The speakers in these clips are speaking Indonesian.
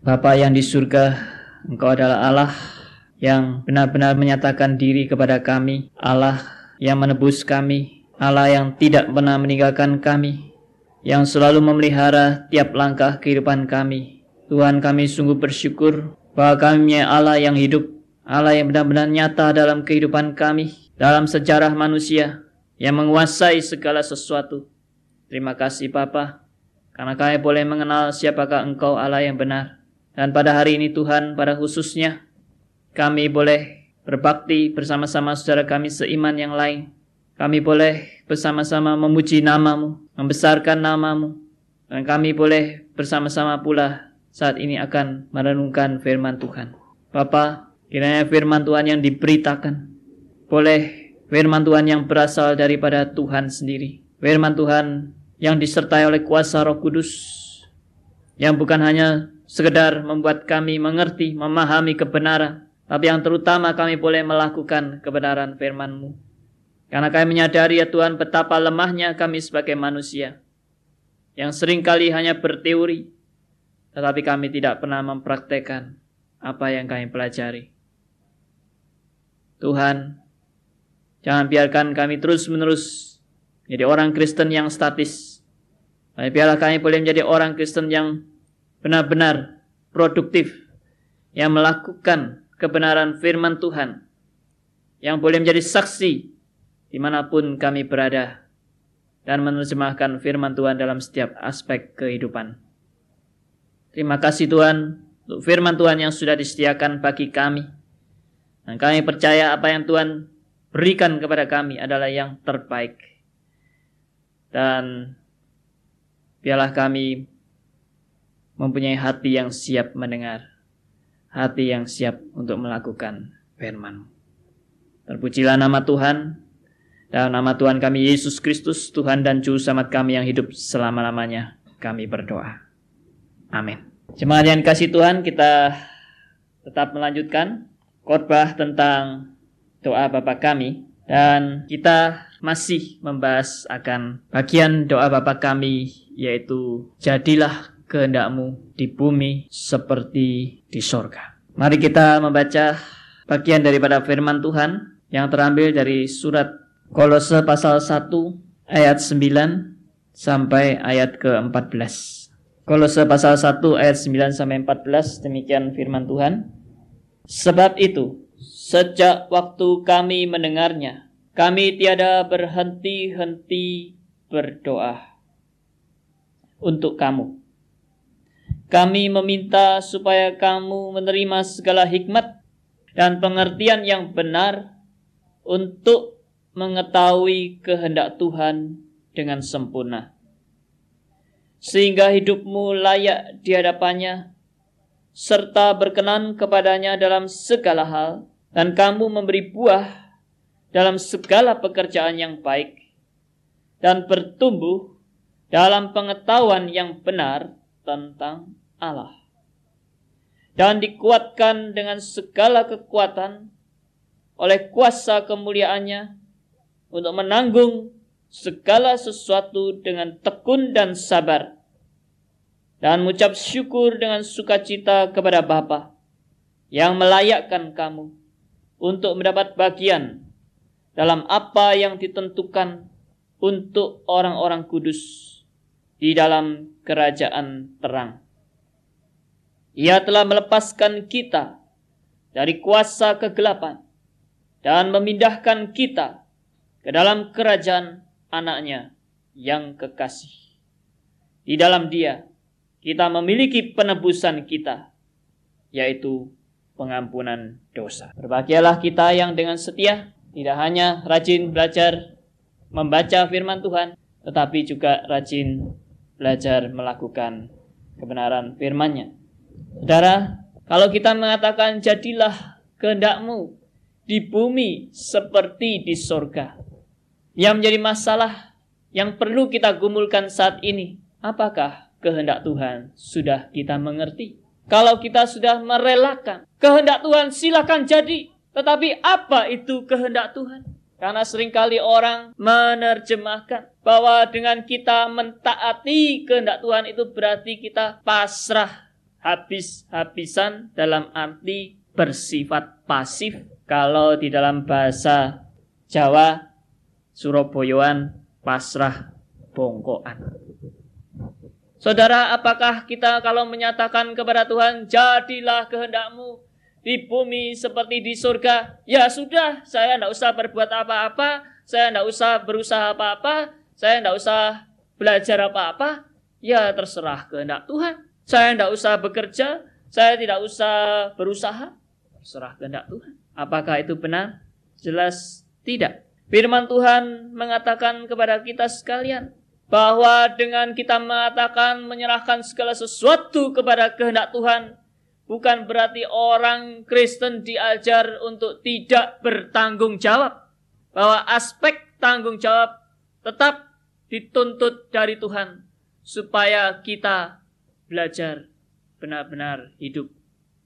Bapa yang di surga, Engkau adalah Allah yang benar-benar menyatakan diri kepada kami, Allah yang menebus kami, Allah yang tidak pernah meninggalkan kami, yang selalu memelihara tiap langkah kehidupan kami. Tuhan kami sungguh bersyukur bahwa kami Allah yang hidup, Allah yang benar-benar nyata dalam kehidupan kami, dalam sejarah manusia, yang menguasai segala sesuatu. Terima kasih Bapa, karena kami boleh mengenal siapakah Engkau Allah yang benar. Dan pada hari ini Tuhan, pada khususnya, kami boleh berbakti bersama-sama saudara kami seiman yang lain. Kami boleh bersama-sama memuji namamu, membesarkan namamu. Dan kami boleh bersama-sama pula saat ini akan merenungkan firman Tuhan. Bapa, kiranya firman Tuhan yang diberitakan. Boleh firman Tuhan yang berasal daripada Tuhan sendiri. Firman Tuhan yang disertai oleh kuasa Roh Kudus yang bukan hanya sekedar membuat kami mengerti, memahami kebenaran, tapi yang terutama kami boleh melakukan kebenaran firman-Mu. Karena kami menyadari ya Tuhan betapa lemahnya kami sebagai manusia yang sering kali hanya berteori, tetapi kami tidak pernah mempraktekkan apa yang kami pelajari. Tuhan, jangan biarkan kami terus-menerus jadi orang Kristen yang statis, biarlah kami boleh menjadi orang Kristen yang benar-benar produktif, yang melakukan kebenaran firman Tuhan, yang boleh menjadi saksi di mana pun kami berada, dan menerjemahkan firman Tuhan dalam setiap aspek kehidupan. Terima kasih Tuhan untuk firman Tuhan yang sudah disediakan bagi kami. Dan kami percaya apa yang Tuhan berikan kepada kami adalah yang terbaik. Dan Biarlah kami mempunyai hati yang siap mendengar, hati yang siap untuk melakukan firman. Terpujilah nama Tuhan, dan nama Tuhan kami Yesus Kristus, Tuhan dan Juru Selamat kami yang hidup selama-lamanya. Kami berdoa. Amin. Jemaat yang kasih Tuhan, kita tetap melanjutkan khotbah tentang doa Bapa kami dan kita masih membahas akan bagian doa Bapa kami yaitu jadilah kehendakmu di bumi seperti di sorga. Mari kita membaca bagian daripada firman Tuhan yang terambil dari surat Kolose pasal 1 ayat 9 sampai ayat ke-14. Kolose pasal 1 ayat 9 sampai 14 demikian firman Tuhan. Sebab itu, sejak waktu kami mendengarnya, kami tiada berhenti-henti berdoa untuk kamu. Kami meminta supaya kamu menerima segala hikmat dan pengertian yang benar untuk mengetahui kehendak Tuhan dengan sempurna. Sehingga hidupmu layak di hadapannya, serta berkenan kepadanya dalam segala hal, dan kamu memberi buah dalam segala pekerjaan yang baik dan bertumbuh dalam pengetahuan yang benar tentang Allah. Dan dikuatkan dengan segala kekuatan oleh kuasa kemuliaannya untuk menanggung segala sesuatu dengan tekun dan sabar. Dan mengucap syukur dengan sukacita kepada Bapa yang melayakkan kamu untuk mendapat bagian dalam apa yang ditentukan untuk orang-orang kudus di dalam kerajaan terang. Ia telah melepaskan kita dari kuasa kegelapan dan memindahkan kita ke dalam kerajaan anaknya yang kekasih. Di dalam dia, kita memiliki penebusan kita, yaitu pengampunan dosa. Berbahagialah kita yang dengan setia tidak hanya rajin belajar membaca firman Tuhan, tetapi juga rajin belajar melakukan kebenaran firman-Nya. Saudara, kalau kita mengatakan jadilah kehendakmu di bumi seperti di sorga. Yang menjadi masalah yang perlu kita gumulkan saat ini, apakah kehendak Tuhan sudah kita mengerti? Kalau kita sudah merelakan kehendak Tuhan silakan jadi, tetapi apa itu kehendak Tuhan? Karena sering kali orang menerjemahkan bahwa dengan kita mentaati kehendak Tuhan itu berarti kita pasrah habis-habisan dalam arti bersifat pasif. Kalau di dalam bahasa Jawa, Surabayaan, pasrah, bongkoan. Saudara, apakah kita kalau menyatakan kepada Tuhan, jadilah kehendakmu di bumi seperti di surga? Ya sudah, saya tidak usah berbuat apa-apa, saya tidak usah berusaha apa-apa, saya tidak usah belajar apa-apa. Ya terserah kehendak Tuhan. Saya tidak usah bekerja, saya tidak usah berusaha, terserah kehendak Tuhan. Apakah itu benar? Jelas tidak. Firman Tuhan mengatakan kepada kita sekalian, bahwa dengan kita mengatakan menyerahkan segala sesuatu kepada kehendak Tuhan bukan berarti orang Kristen diajar untuk tidak bertanggung jawab bahwa aspek tanggung jawab tetap dituntut dari Tuhan supaya kita belajar benar-benar hidup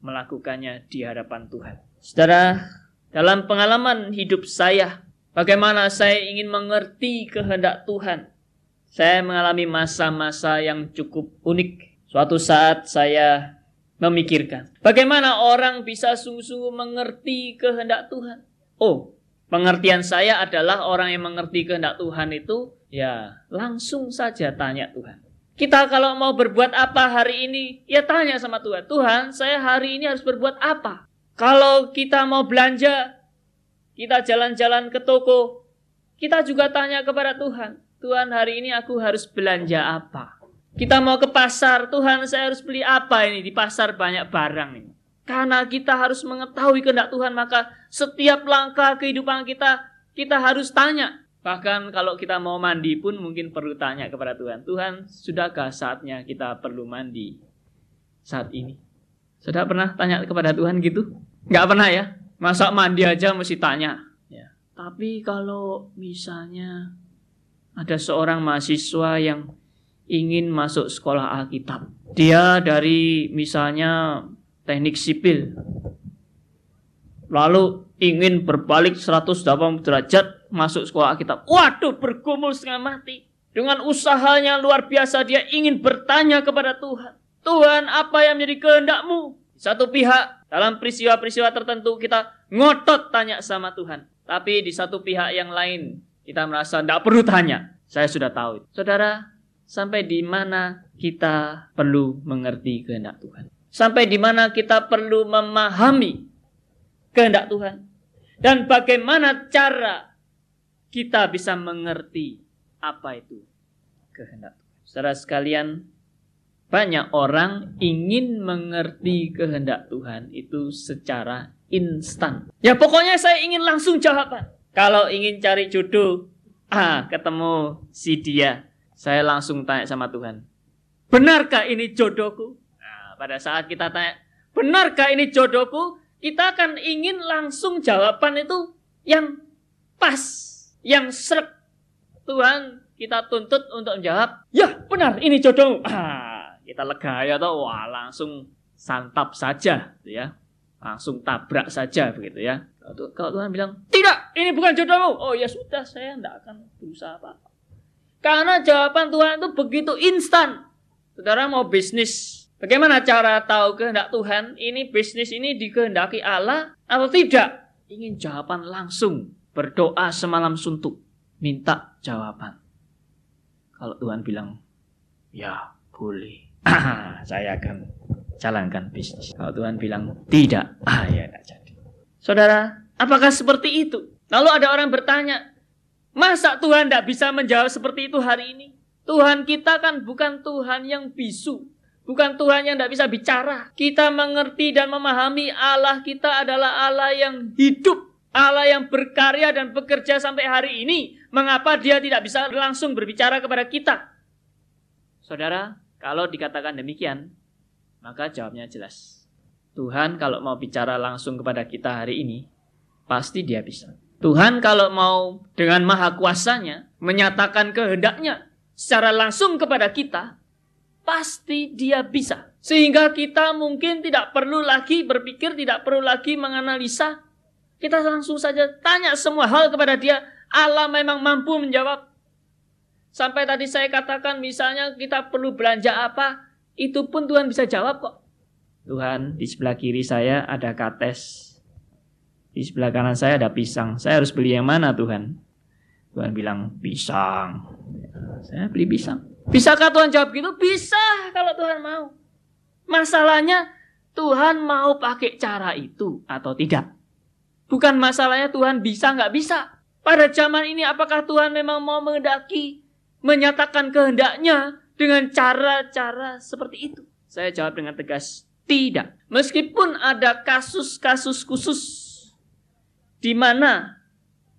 melakukannya di hadapan Tuhan. Saudara, dalam pengalaman hidup saya, bagaimana saya ingin mengerti kehendak Tuhan saya mengalami masa-masa yang cukup unik. Suatu saat saya memikirkan, bagaimana orang bisa sungguh-sungguh mengerti kehendak Tuhan. Oh, pengertian saya adalah orang yang mengerti kehendak Tuhan itu ya langsung saja tanya Tuhan. Kita kalau mau berbuat apa hari ini, ya tanya sama Tuhan. Tuhan, saya hari ini harus berbuat apa? Kalau kita mau belanja, kita jalan-jalan ke toko, kita juga tanya kepada Tuhan. Tuhan hari ini aku harus belanja apa? Kita mau ke pasar, Tuhan saya harus beli apa ini? Di pasar banyak barang ini. Karena kita harus mengetahui kehendak Tuhan, maka setiap langkah kehidupan kita, kita harus tanya. Bahkan kalau kita mau mandi pun mungkin perlu tanya kepada Tuhan. Tuhan, sudahkah saatnya kita perlu mandi saat ini? Sudah pernah tanya kepada Tuhan gitu? Nggak pernah ya? Masa mandi aja mesti tanya? Ya. Tapi kalau misalnya ada seorang mahasiswa yang ingin masuk sekolah Alkitab. Dia dari misalnya teknik sipil. Lalu ingin berbalik 180 derajat masuk sekolah Alkitab. Waduh, bergumul setengah mati. Dengan usahanya luar biasa dia ingin bertanya kepada Tuhan. Tuhan, apa yang menjadi kehendakmu? Satu pihak, dalam peristiwa-peristiwa tertentu kita ngotot tanya sama Tuhan. Tapi di satu pihak yang lain, kita merasa tidak perlu tanya. Saya sudah tahu. Saudara, sampai di mana kita perlu mengerti kehendak Tuhan. Sampai di mana kita perlu memahami kehendak Tuhan. Dan bagaimana cara kita bisa mengerti apa itu kehendak Tuhan. Saudara sekalian, banyak orang ingin mengerti kehendak Tuhan itu secara instan. Ya pokoknya saya ingin langsung jawaban. Kalau ingin cari jodoh, ah, ketemu si dia, saya langsung tanya sama Tuhan, benarkah ini jodohku? Nah, pada saat kita tanya, benarkah ini jodohku? Kita akan ingin langsung jawaban itu yang pas, yang seret. Tuhan kita tuntut untuk menjawab, ya benar ini jodohmu. Ah, kita lega ya toh, wah langsung santap saja, gitu ya langsung tabrak saja begitu ya. Kalau Tuhan bilang, tidak, ini bukan jodohmu. Oh ya sudah, saya tidak akan berusaha apa-apa. Karena jawaban Tuhan itu begitu instan. Saudara mau bisnis, bagaimana cara tahu kehendak Tuhan? Ini bisnis ini dikehendaki Allah atau tidak? Ingin jawaban langsung. Berdoa semalam suntuk. Minta jawaban. Kalau Tuhan bilang, ya boleh. saya akan jalankan bisnis. Kalau Tuhan bilang tidak, ah ya tidak jadi. Saudara, apakah seperti itu? Lalu ada orang bertanya, masa Tuhan tidak bisa menjawab seperti itu hari ini? Tuhan kita kan bukan Tuhan yang bisu. Bukan Tuhan yang tidak bisa bicara. Kita mengerti dan memahami Allah kita adalah Allah yang hidup. Allah yang berkarya dan bekerja sampai hari ini. Mengapa dia tidak bisa langsung berbicara kepada kita? Saudara, kalau dikatakan demikian, maka jawabnya jelas. Tuhan kalau mau bicara langsung kepada kita hari ini, pasti dia bisa. Tuhan kalau mau dengan maha kuasanya menyatakan kehendaknya secara langsung kepada kita, pasti dia bisa. Sehingga kita mungkin tidak perlu lagi berpikir, tidak perlu lagi menganalisa. Kita langsung saja tanya semua hal kepada dia. Allah memang mampu menjawab. Sampai tadi saya katakan misalnya kita perlu belanja apa, itu pun Tuhan bisa jawab kok. Tuhan, di sebelah kiri saya ada kates. Di sebelah kanan saya ada pisang. Saya harus beli yang mana Tuhan? Tuhan bilang, pisang. Saya beli pisang. Bisakah Tuhan jawab gitu? Bisa kalau Tuhan mau. Masalahnya Tuhan mau pakai cara itu atau tidak. Bukan masalahnya Tuhan bisa nggak bisa. Pada zaman ini apakah Tuhan memang mau mengendaki, menyatakan kehendaknya dengan cara-cara seperti itu? Saya jawab dengan tegas, tidak. Meskipun ada kasus-kasus khusus di mana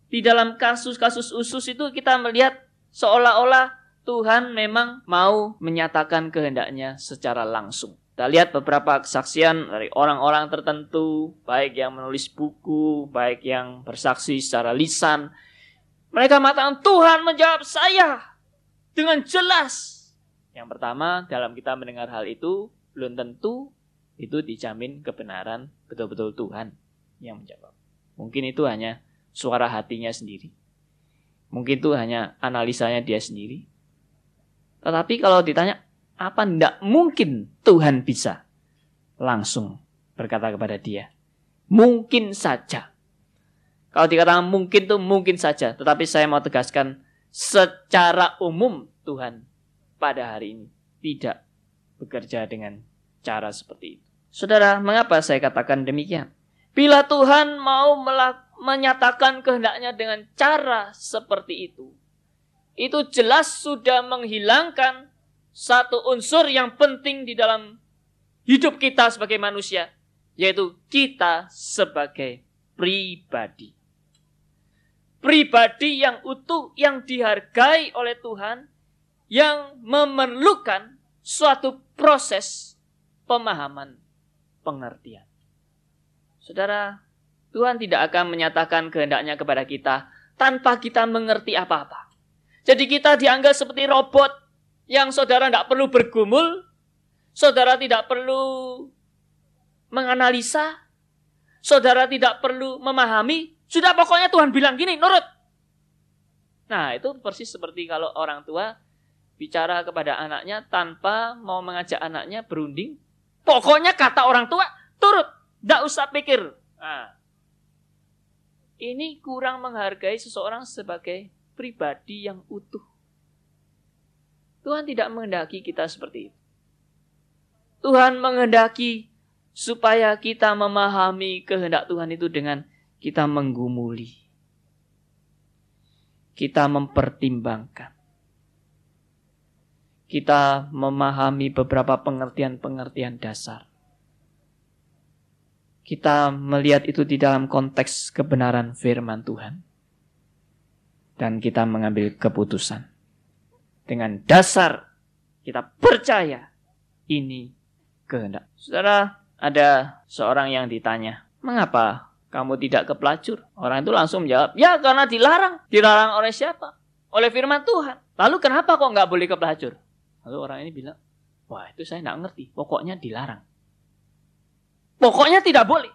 di dalam kasus-kasus khusus itu kita melihat seolah-olah Tuhan memang mau menyatakan kehendaknya secara langsung. Kita lihat beberapa kesaksian dari orang-orang tertentu, baik yang menulis buku, baik yang bersaksi secara lisan. Mereka mengatakan, Tuhan menjawab saya dengan jelas. Yang pertama, dalam kita mendengar hal itu, belum tentu itu dijamin kebenaran betul-betul Tuhan yang menjawab. Mungkin itu hanya suara hatinya sendiri. Mungkin itu hanya analisanya dia sendiri. Tetapi kalau ditanya, apa tidak mungkin Tuhan bisa? Langsung berkata kepada dia, mungkin saja. Kalau dikatakan mungkin itu mungkin saja. Tetapi saya mau tegaskan, secara umum Tuhan pada hari ini tidak bekerja dengan cara seperti itu. Saudara, mengapa saya katakan demikian? Bila Tuhan mau menyatakan kehendaknya dengan cara seperti itu, itu jelas sudah menghilangkan satu unsur yang penting di dalam hidup kita sebagai manusia, yaitu kita sebagai pribadi. Pribadi yang utuh, yang dihargai oleh Tuhan, yang memerlukan suatu proses pemahaman, pengertian. Saudara, Tuhan tidak akan menyatakan kehendaknya kepada kita tanpa kita mengerti apa-apa. Jadi kita dianggap seperti robot yang saudara tidak perlu bergumul, saudara tidak perlu menganalisa, saudara tidak perlu memahami, sudah pokoknya Tuhan bilang gini, nurut. Nah, itu persis seperti kalau orang tua bicara kepada anaknya tanpa mau mengajak anaknya berunding, Pokoknya kata orang tua, turut. Tidak usah pikir. Nah, ini kurang menghargai seseorang sebagai pribadi yang utuh. Tuhan tidak menghendaki kita seperti itu. Tuhan menghendaki supaya kita memahami kehendak Tuhan itu dengan kita menggumuli. Kita mempertimbangkan kita memahami beberapa pengertian-pengertian dasar. Kita melihat itu di dalam konteks kebenaran firman Tuhan. Dan kita mengambil keputusan. Dengan dasar kita percaya ini kehendak. Saudara, ada seorang yang ditanya, mengapa kamu tidak ke pelacur? Orang itu langsung menjawab, ya karena dilarang. Dilarang oleh siapa? Oleh firman Tuhan. Lalu kenapa kok nggak boleh ke pelacur? Lalu orang ini bilang, wah itu saya nggak ngerti. Pokoknya dilarang. Pokoknya tidak boleh.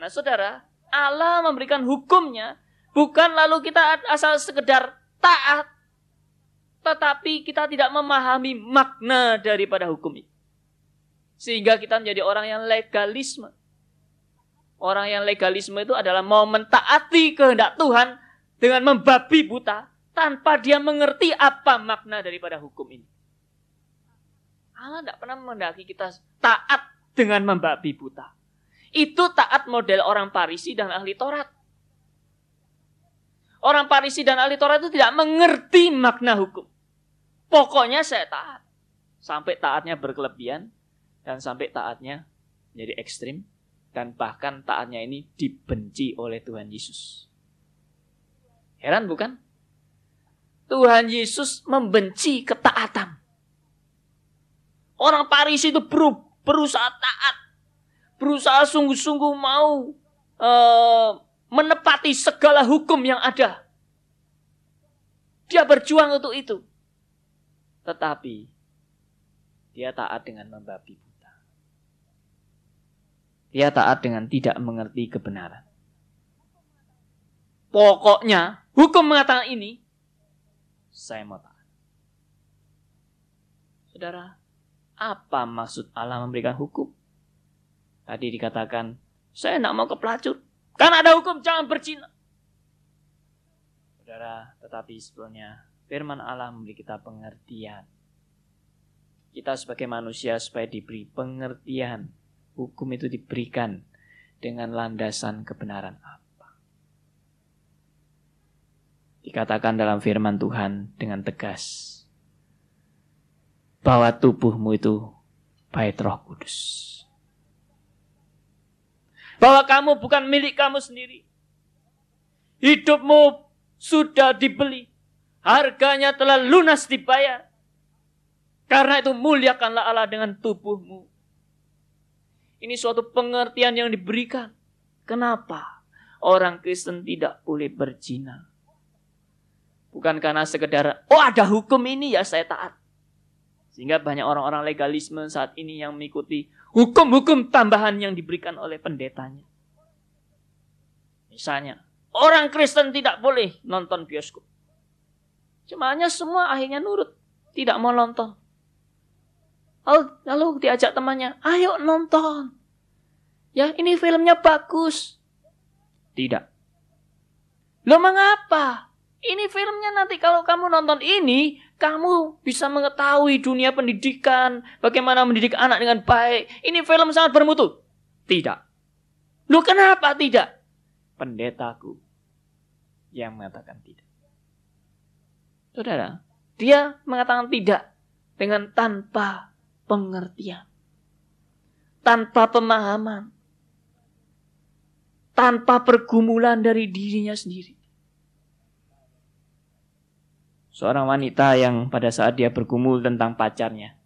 Nah saudara, Allah memberikan hukumnya bukan lalu kita asal sekedar taat. Tetapi kita tidak memahami makna daripada hukum itu. Sehingga kita menjadi orang yang legalisme. Orang yang legalisme itu adalah mau mentaati kehendak Tuhan dengan membabi buta tanpa dia mengerti apa makna daripada hukum ini. Allah tidak pernah mendaki kita taat dengan membabi buta. Itu taat model orang Parisi dan ahli Taurat. Orang Parisi dan ahli Taurat itu tidak mengerti makna hukum. Pokoknya saya taat. Sampai taatnya berkelebihan dan sampai taatnya jadi ekstrim dan bahkan taatnya ini dibenci oleh Tuhan Yesus. Heran bukan? Tuhan Yesus membenci ketaatan. Orang Paris itu berusaha taat, berusaha sungguh-sungguh mau uh, menepati segala hukum yang ada. Dia berjuang untuk itu. Tetapi dia taat dengan membabi buta. Dia taat dengan tidak mengerti kebenaran. Pokoknya hukum mengatakan ini, saya mau taat. Saudara, apa maksud Allah memberikan hukum? Tadi dikatakan, saya tidak mau ke pelacur. Karena ada hukum, jangan berzina. Saudara, tetapi sebetulnya firman Allah memberi kita pengertian. Kita sebagai manusia supaya diberi pengertian. Hukum itu diberikan dengan landasan kebenaran apa. Dikatakan dalam firman Tuhan dengan tegas bahwa tubuhmu itu bait Roh Kudus. Bahwa kamu bukan milik kamu sendiri. Hidupmu sudah dibeli. Harganya telah lunas dibayar. Karena itu muliakanlah Allah dengan tubuhmu. Ini suatu pengertian yang diberikan. Kenapa orang Kristen tidak boleh berzina? Bukan karena sekedar, oh ada hukum ini ya saya taat. Sehingga banyak orang-orang legalisme saat ini yang mengikuti hukum-hukum tambahan yang diberikan oleh pendetanya. Misalnya, orang Kristen tidak boleh nonton bioskop. Cumanya semua akhirnya nurut, tidak mau nonton. Lalu diajak temannya, ayo nonton. Ya ini filmnya bagus. Tidak. Lo mengapa? Ini filmnya nanti kalau kamu nonton ini, kamu bisa mengetahui dunia pendidikan, bagaimana mendidik anak dengan baik. Ini film sangat bermutu. Tidak. Lu kenapa tidak? Pendetaku yang mengatakan tidak. Saudara, dia mengatakan tidak dengan tanpa pengertian. Tanpa pemahaman. Tanpa pergumulan dari dirinya sendiri seorang wanita yang pada saat dia bergumul tentang pacarnya.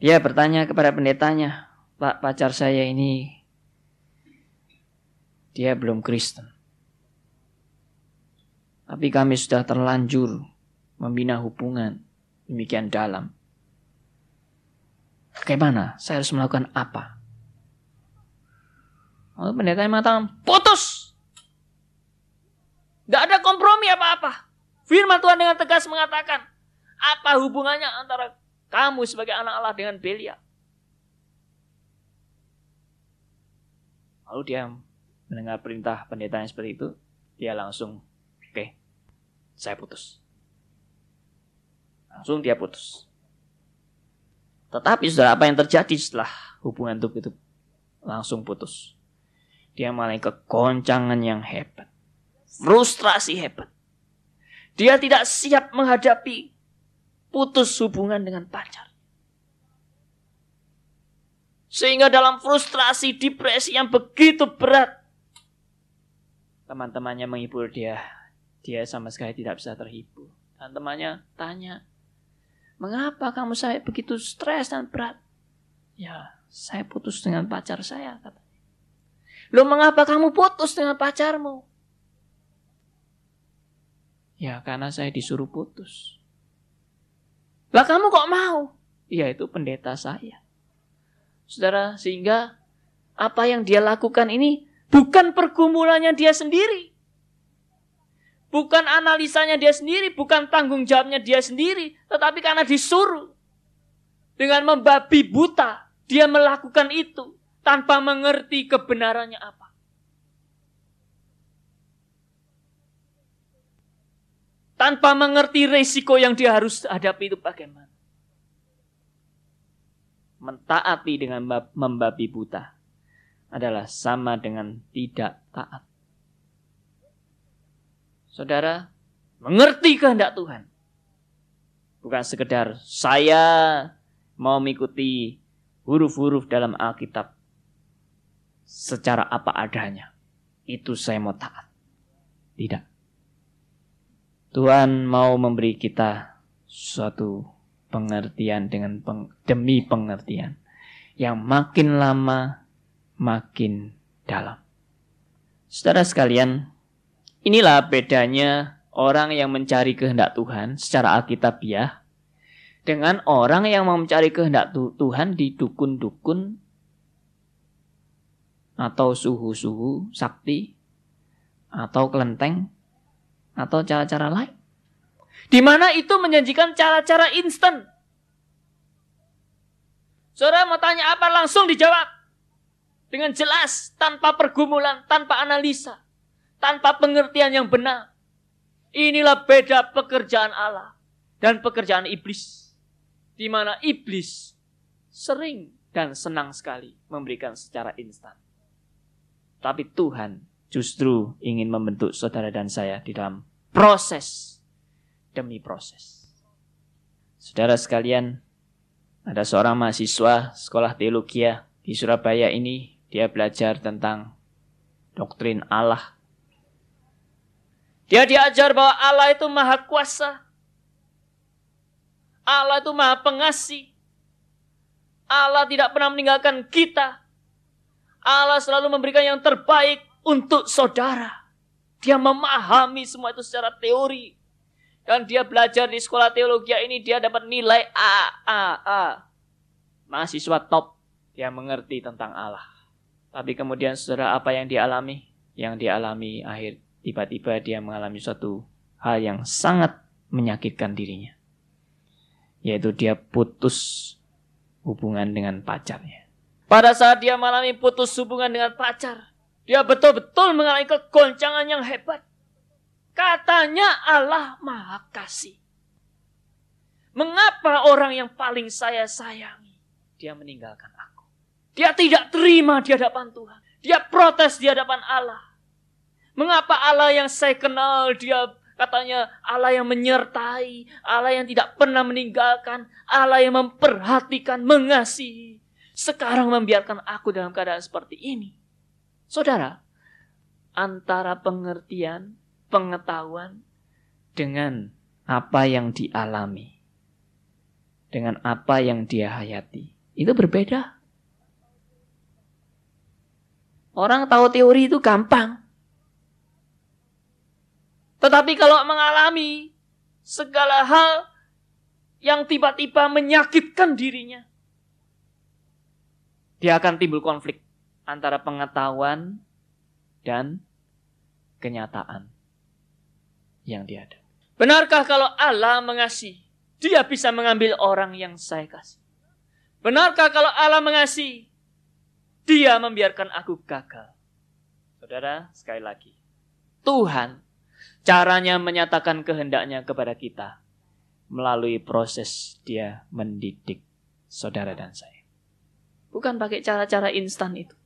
Dia bertanya kepada pendetanya, Pak pacar saya ini dia belum Kristen. Tapi kami sudah terlanjur membina hubungan demikian dalam. Bagaimana? Saya harus melakukan apa? Lalu pendetanya mengatakan, putus! Gak ada kompromi apa-apa. Firman Tuhan dengan tegas mengatakan, apa hubungannya antara kamu sebagai anak Allah dengan Belia? Lalu dia mendengar perintah pendeta yang seperti itu, dia langsung, oke, okay, saya putus. Langsung dia putus. Tetapi saudara, apa yang terjadi setelah hubungan itu, itu langsung putus? Dia mengalami kekoncangan yang hebat frustrasi hebat. Dia tidak siap menghadapi putus hubungan dengan pacar. Sehingga dalam frustrasi, depresi yang begitu berat, teman-temannya menghibur dia. Dia sama sekali tidak bisa terhibur. Dan temannya tanya, mengapa kamu saya begitu stres dan berat? Ya, saya putus dengan pacar saya, katanya. Loh, mengapa kamu putus dengan pacarmu? Ya karena saya disuruh putus. Lah kamu kok mau? Ya itu pendeta saya. Saudara, sehingga apa yang dia lakukan ini bukan pergumulannya dia sendiri. Bukan analisanya dia sendiri, bukan tanggung jawabnya dia sendiri, tetapi karena disuruh. Dengan membabi buta, dia melakukan itu tanpa mengerti kebenarannya apa. Tanpa mengerti resiko yang dia harus hadapi itu bagaimana. Mentaati dengan membabi buta adalah sama dengan tidak taat. Saudara, mengerti kehendak Tuhan. Bukan sekedar saya mau mengikuti huruf-huruf dalam Alkitab secara apa adanya. Itu saya mau taat. Tidak. Tuhan mau memberi kita suatu pengertian dengan peng, demi pengertian yang makin lama makin dalam. Saudara sekalian, inilah bedanya orang yang mencari kehendak Tuhan secara alkitabiah dengan orang yang mau mencari kehendak Tuhan di dukun-dukun atau suhu-suhu sakti atau kelenteng atau cara-cara lain. Di mana itu menjanjikan cara-cara instan. Saudara mau tanya apa langsung dijawab. Dengan jelas, tanpa pergumulan, tanpa analisa, tanpa pengertian yang benar. Inilah beda pekerjaan Allah dan pekerjaan iblis. Di mana iblis sering dan senang sekali memberikan secara instan. Tapi Tuhan justru ingin membentuk saudara dan saya di dalam proses demi proses. Saudara sekalian, ada seorang mahasiswa sekolah teologi di Surabaya ini, dia belajar tentang doktrin Allah. Dia diajar bahwa Allah itu maha kuasa. Allah itu maha pengasih. Allah tidak pernah meninggalkan kita. Allah selalu memberikan yang terbaik untuk saudara. Dia memahami semua itu secara teori. Dan dia belajar di sekolah teologi ini dia dapat nilai A, A, A. Mahasiswa top. Dia mengerti tentang Allah. Tapi kemudian saudara apa yang dialami? Yang dialami akhir tiba-tiba dia mengalami suatu hal yang sangat menyakitkan dirinya. Yaitu dia putus hubungan dengan pacarnya. Pada saat dia mengalami putus hubungan dengan pacar, dia betul-betul mengalami kegoncangan yang hebat. Katanya Allah Maha Kasih. Mengapa orang yang paling saya sayangi, dia meninggalkan aku? Dia tidak terima di hadapan Tuhan. Dia protes di hadapan Allah. Mengapa Allah yang saya kenal, dia katanya Allah yang menyertai, Allah yang tidak pernah meninggalkan, Allah yang memperhatikan, mengasihi. Sekarang membiarkan aku dalam keadaan seperti ini. Saudara, antara pengertian, pengetahuan dengan apa yang dialami, dengan apa yang dia hayati, itu berbeda. Orang tahu teori itu gampang. Tetapi kalau mengalami segala hal yang tiba-tiba menyakitkan dirinya, dia akan timbul konflik antara pengetahuan dan kenyataan yang ada. Benarkah kalau Allah mengasihi, dia bisa mengambil orang yang saya kasih? Benarkah kalau Allah mengasihi, dia membiarkan aku gagal? Saudara, sekali lagi. Tuhan caranya menyatakan kehendaknya kepada kita melalui proses dia mendidik saudara dan saya. Bukan pakai cara-cara instan itu.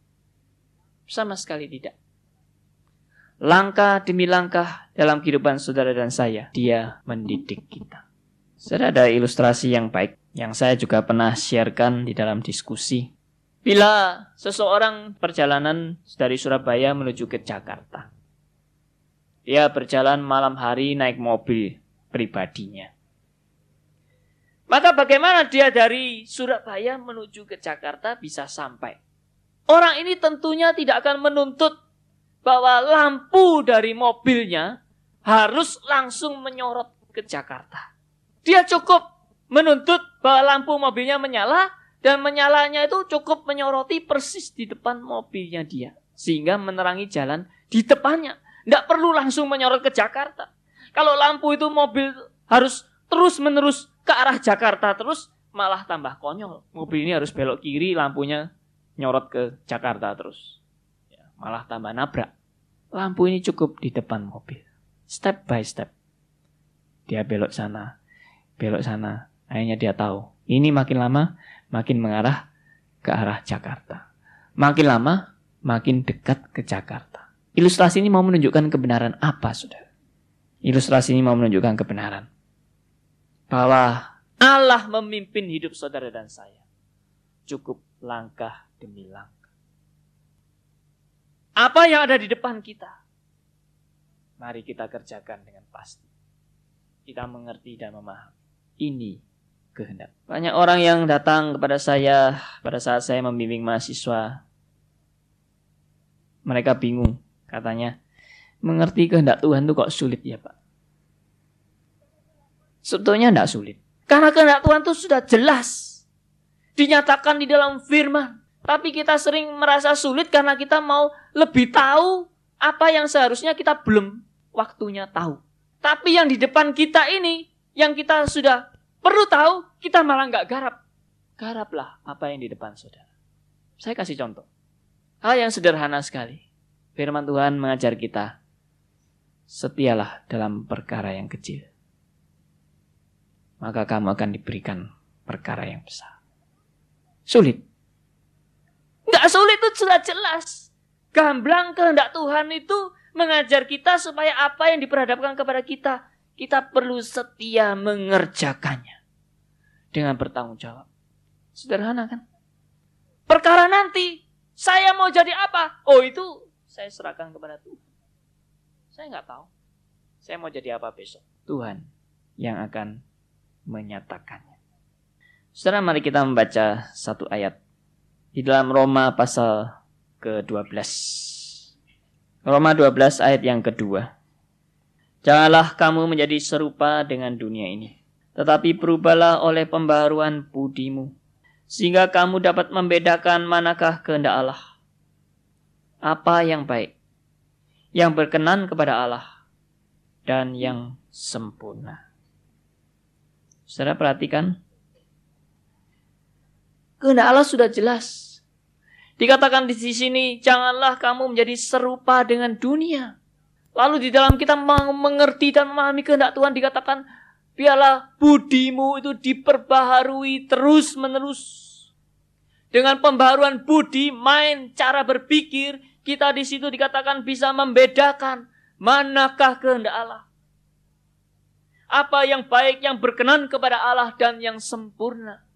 Sama sekali tidak. Langkah demi langkah dalam kehidupan saudara dan saya, dia mendidik kita. Saya ada ilustrasi yang baik yang saya juga pernah sharekan di dalam diskusi. Bila seseorang perjalanan dari Surabaya menuju ke Jakarta. Dia berjalan malam hari naik mobil pribadinya. Maka bagaimana dia dari Surabaya menuju ke Jakarta bisa sampai? Orang ini tentunya tidak akan menuntut bahwa lampu dari mobilnya harus langsung menyorot ke Jakarta. Dia cukup menuntut bahwa lampu mobilnya menyala dan menyalanya itu cukup menyoroti persis di depan mobilnya dia. Sehingga menerangi jalan di depannya. Tidak perlu langsung menyorot ke Jakarta. Kalau lampu itu mobil harus terus menerus ke arah Jakarta terus malah tambah konyol. Mobil ini harus belok kiri, lampunya nyorot ke Jakarta terus. Ya, malah tambah nabrak. Lampu ini cukup di depan mobil. Step by step. Dia belok sana, belok sana. Akhirnya dia tahu. Ini makin lama makin mengarah ke arah Jakarta. Makin lama makin dekat ke Jakarta. Ilustrasi ini mau menunjukkan kebenaran apa, saudara? Ilustrasi ini mau menunjukkan kebenaran. Bahwa Allah memimpin hidup saudara dan saya. Cukup langkah demi. Apa yang ada di depan kita? Mari kita kerjakan dengan pasti. Kita mengerti dan memahami. Ini kehendak. Banyak orang yang datang kepada saya pada saat saya membimbing mahasiswa. Mereka bingung, katanya. Mengerti kehendak Tuhan itu kok sulit ya Pak? Sebetulnya tidak sulit. Karena kehendak Tuhan itu sudah jelas. Dinyatakan di dalam firman. Tapi kita sering merasa sulit karena kita mau lebih tahu apa yang seharusnya kita belum waktunya tahu. Tapi yang di depan kita ini, yang kita sudah perlu tahu, kita malah nggak garap. garaplah apa yang di depan saudara. Saya kasih contoh. Hal yang sederhana sekali. Firman Tuhan mengajar kita, setialah dalam perkara yang kecil. Maka kamu akan diberikan perkara yang besar. Sulit. Nggak sulit itu sudah jelas. Gamblang kehendak Tuhan itu mengajar kita supaya apa yang diperhadapkan kepada kita, kita perlu setia mengerjakannya. Dengan bertanggung jawab. Sederhana kan? Perkara nanti, saya mau jadi apa? Oh itu saya serahkan kepada Tuhan. Saya nggak tahu. Saya mau jadi apa besok. Tuhan yang akan menyatakannya. Saudara, mari kita membaca satu ayat di dalam Roma pasal ke-12. Roma 12 ayat yang kedua. Janganlah kamu menjadi serupa dengan dunia ini, tetapi berubahlah oleh pembaharuan budimu sehingga kamu dapat membedakan manakah kehendak Allah. Apa yang baik, yang berkenan kepada Allah, dan yang sempurna. Saudara perhatikan, kehendak Allah sudah jelas. Dikatakan di sini, janganlah kamu menjadi serupa dengan dunia. Lalu di dalam kita mengerti dan memahami kehendak Tuhan dikatakan, biarlah budimu itu diperbaharui terus menerus dengan pembaruan budi, main cara berpikir, kita di situ dikatakan bisa membedakan manakah kehendak Allah. Apa yang baik, yang berkenan kepada Allah dan yang sempurna.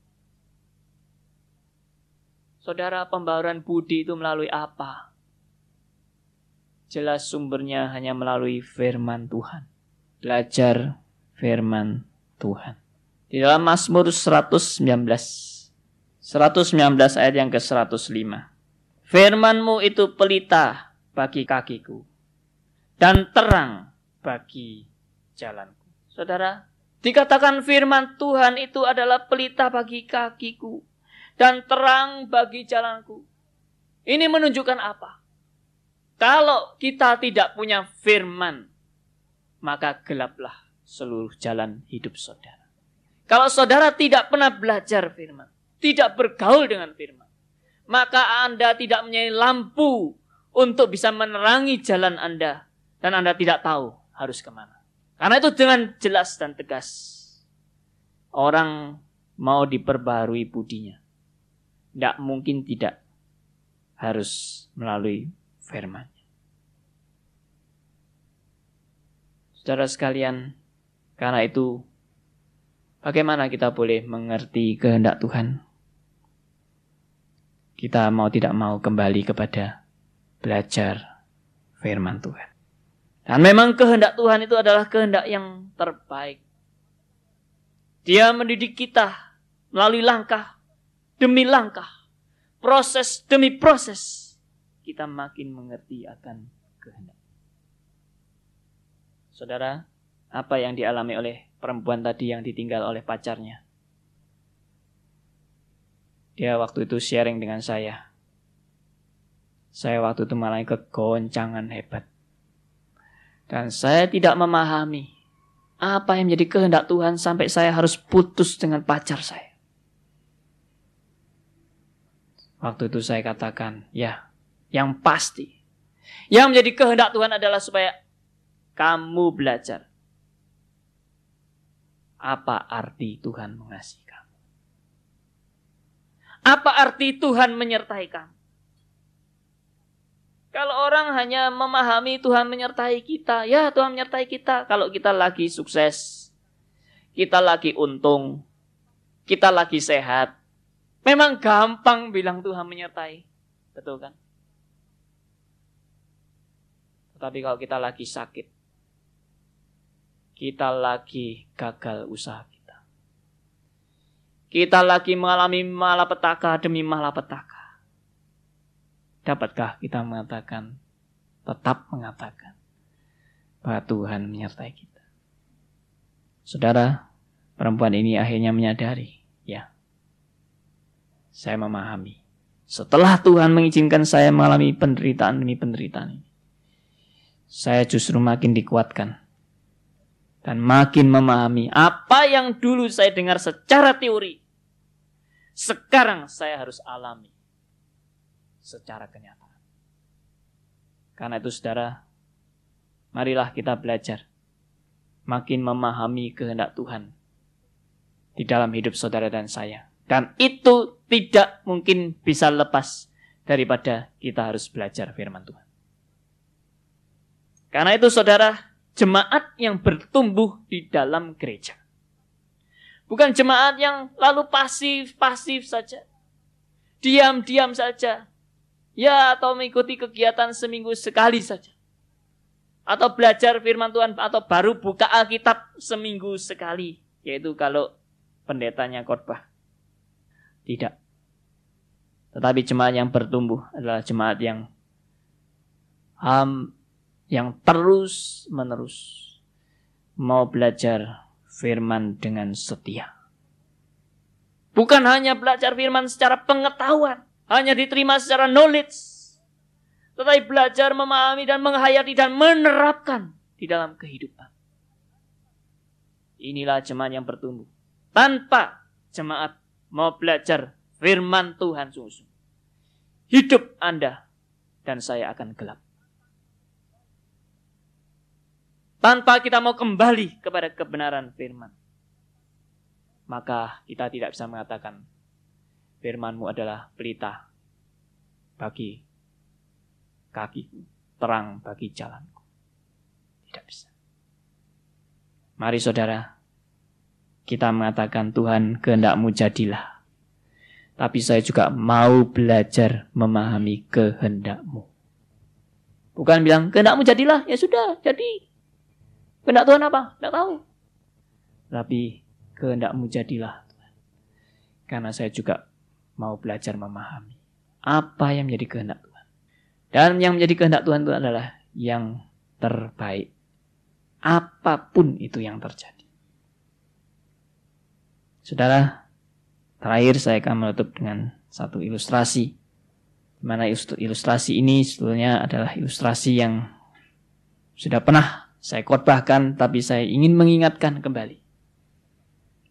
Saudara, pembaruan budi itu melalui apa? Jelas sumbernya hanya melalui firman Tuhan. Belajar firman Tuhan. Di dalam Mazmur 119 119 ayat yang ke-105. Firmanmu itu pelita bagi kakiku dan terang bagi jalanku. Saudara, dikatakan firman Tuhan itu adalah pelita bagi kakiku dan terang bagi jalanku. Ini menunjukkan apa? Kalau kita tidak punya firman, maka gelaplah seluruh jalan hidup saudara. Kalau saudara tidak pernah belajar firman, tidak bergaul dengan firman, maka Anda tidak mempunyai lampu untuk bisa menerangi jalan Anda dan Anda tidak tahu harus ke mana. Karena itu dengan jelas dan tegas orang mau diperbarui budinya. Tidak mungkin tidak harus melalui firman. Saudara sekalian, karena itu bagaimana kita boleh mengerti kehendak Tuhan? kita mau tidak mau kembali kepada belajar firman Tuhan. Dan memang kehendak Tuhan itu adalah kehendak yang terbaik. Dia mendidik kita melalui langkah demi langkah, proses demi proses. Kita makin mengerti akan kehendak. Saudara, apa yang dialami oleh perempuan tadi yang ditinggal oleh pacarnya? Dia waktu itu sharing dengan saya. Saya waktu itu malah kegoncangan hebat. Dan saya tidak memahami apa yang menjadi kehendak Tuhan sampai saya harus putus dengan pacar saya. Waktu itu saya katakan, ya, yang pasti. Yang menjadi kehendak Tuhan adalah supaya kamu belajar. Apa arti Tuhan mengasihi kamu? Apa arti Tuhan menyertai kamu? Kalau orang hanya memahami Tuhan menyertai kita, ya Tuhan menyertai kita. Kalau kita lagi sukses, kita lagi untung, kita lagi sehat, memang gampang bilang Tuhan menyertai. Betul kan? Tetapi kalau kita lagi sakit, kita lagi gagal usaha kita lagi mengalami malapetaka demi malapetaka. Dapatkah kita mengatakan, tetap mengatakan, bahwa Tuhan menyertai kita? Saudara, perempuan ini akhirnya menyadari, ya, saya memahami. Setelah Tuhan mengizinkan saya mengalami penderitaan demi penderitaan ini, saya justru makin dikuatkan dan makin memahami apa yang dulu saya dengar secara teori sekarang saya harus alami secara kenyataan. Karena itu saudara, marilah kita belajar makin memahami kehendak Tuhan di dalam hidup saudara dan saya. Dan itu tidak mungkin bisa lepas daripada kita harus belajar firman Tuhan. Karena itu saudara, jemaat yang bertumbuh di dalam gereja. Bukan jemaat yang lalu pasif-pasif saja. Diam-diam saja. Ya, atau mengikuti kegiatan seminggu sekali saja. Atau belajar firman Tuhan, atau baru buka Alkitab seminggu sekali. Yaitu kalau pendetanya khotbah. Tidak. Tetapi jemaat yang bertumbuh adalah jemaat yang um, yang terus menerus mau belajar firman dengan setia. Bukan hanya belajar firman secara pengetahuan, hanya diterima secara knowledge, tetapi belajar memahami dan menghayati dan menerapkan di dalam kehidupan. Inilah jemaat yang bertumbuh. Tanpa jemaat mau belajar firman Tuhan sungguh hidup Anda dan saya akan gelap. tanpa kita mau kembali kepada kebenaran firman. Maka kita tidak bisa mengatakan firmanmu adalah pelita bagi kakiku, terang bagi jalanku. Tidak bisa. Mari saudara, kita mengatakan Tuhan kehendakmu jadilah. Tapi saya juga mau belajar memahami kehendakmu. Bukan bilang kehendakmu jadilah, ya sudah, jadi Kehendak Tuhan apa? Tidak tahu. Tapi kehendakmu jadilah. Karena saya juga mau belajar memahami apa yang menjadi kehendak Tuhan. Dan yang menjadi kehendak Tuhan itu adalah yang terbaik. Apa pun itu yang terjadi. Saudara, terakhir saya akan menutup dengan satu ilustrasi. Mana ilustrasi ini sebetulnya adalah ilustrasi yang sudah pernah saya khotbahkan, tapi saya ingin mengingatkan kembali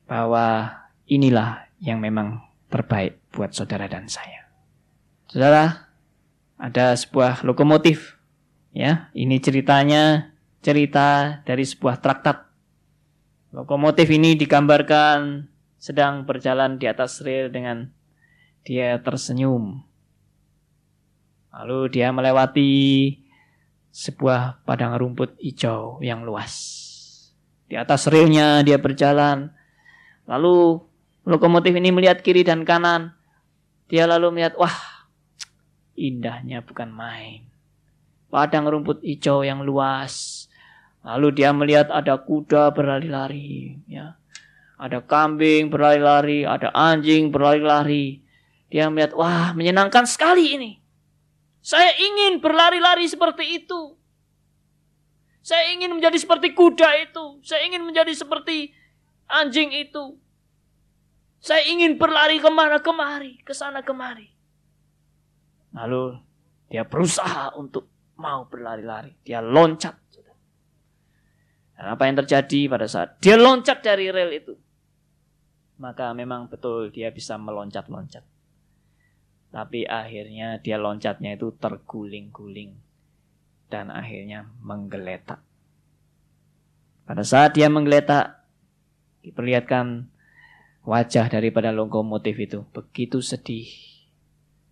bahwa inilah yang memang terbaik buat saudara dan saya. Saudara, ada sebuah lokomotif. Ya, ini ceritanya cerita dari sebuah traktat. Lokomotif ini digambarkan sedang berjalan di atas rel dengan dia tersenyum. Lalu dia melewati sebuah padang rumput hijau yang luas. Di atas relnya dia berjalan. Lalu lokomotif ini melihat kiri dan kanan. Dia lalu melihat, wah, indahnya bukan main. Padang rumput hijau yang luas. Lalu dia melihat ada kuda berlari-lari, ya. Ada kambing berlari-lari, ada anjing berlari-lari. Dia melihat, wah, menyenangkan sekali ini. Saya ingin berlari-lari seperti itu. Saya ingin menjadi seperti kuda itu. Saya ingin menjadi seperti anjing itu. Saya ingin berlari ke mana kemari, ke sana kemari. Lalu dia berusaha untuk mau berlari-lari. Dia loncat. Dan apa yang terjadi pada saat dia loncat dari rel itu? Maka memang betul dia bisa meloncat-loncat. Tapi akhirnya dia loncatnya itu terguling-guling. Dan akhirnya menggeletak. Pada saat dia menggeletak, diperlihatkan wajah daripada lokomotif itu begitu sedih.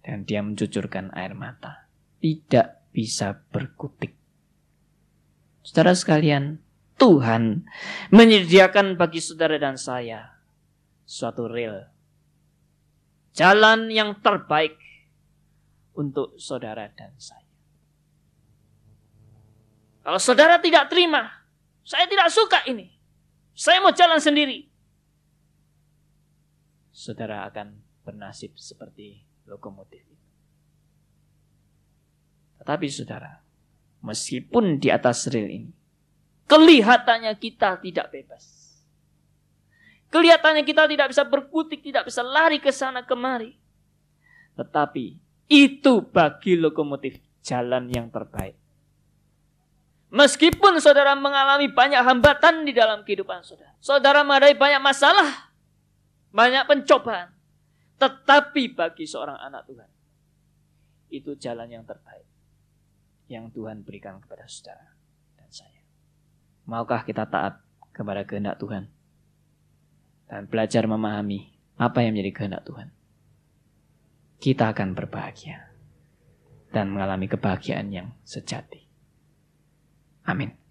Dan dia mencucurkan air mata. Tidak bisa berkutik. Saudara sekalian, Tuhan menyediakan bagi saudara dan saya suatu rel jalan yang terbaik untuk saudara dan saya. Kalau saudara tidak terima, saya tidak suka ini. Saya mau jalan sendiri. Saudara akan bernasib seperti lokomotif itu. Tetapi saudara, meskipun di atas rel ini, kelihatannya kita tidak bebas. Kelihatannya kita tidak bisa berkutik, tidak bisa lari ke sana kemari. Tetapi itu bagi lokomotif jalan yang terbaik. Meskipun saudara mengalami banyak hambatan di dalam kehidupan saudara. Saudara menghadapi banyak masalah, banyak pencobaan. Tetapi bagi seorang anak Tuhan, itu jalan yang terbaik yang Tuhan berikan kepada saudara dan saya. Maukah kita taat kepada kehendak Tuhan dan belajar memahami apa yang menjadi kehendak Tuhan? Kita akan berbahagia dan mengalami kebahagiaan yang sejati. Amin.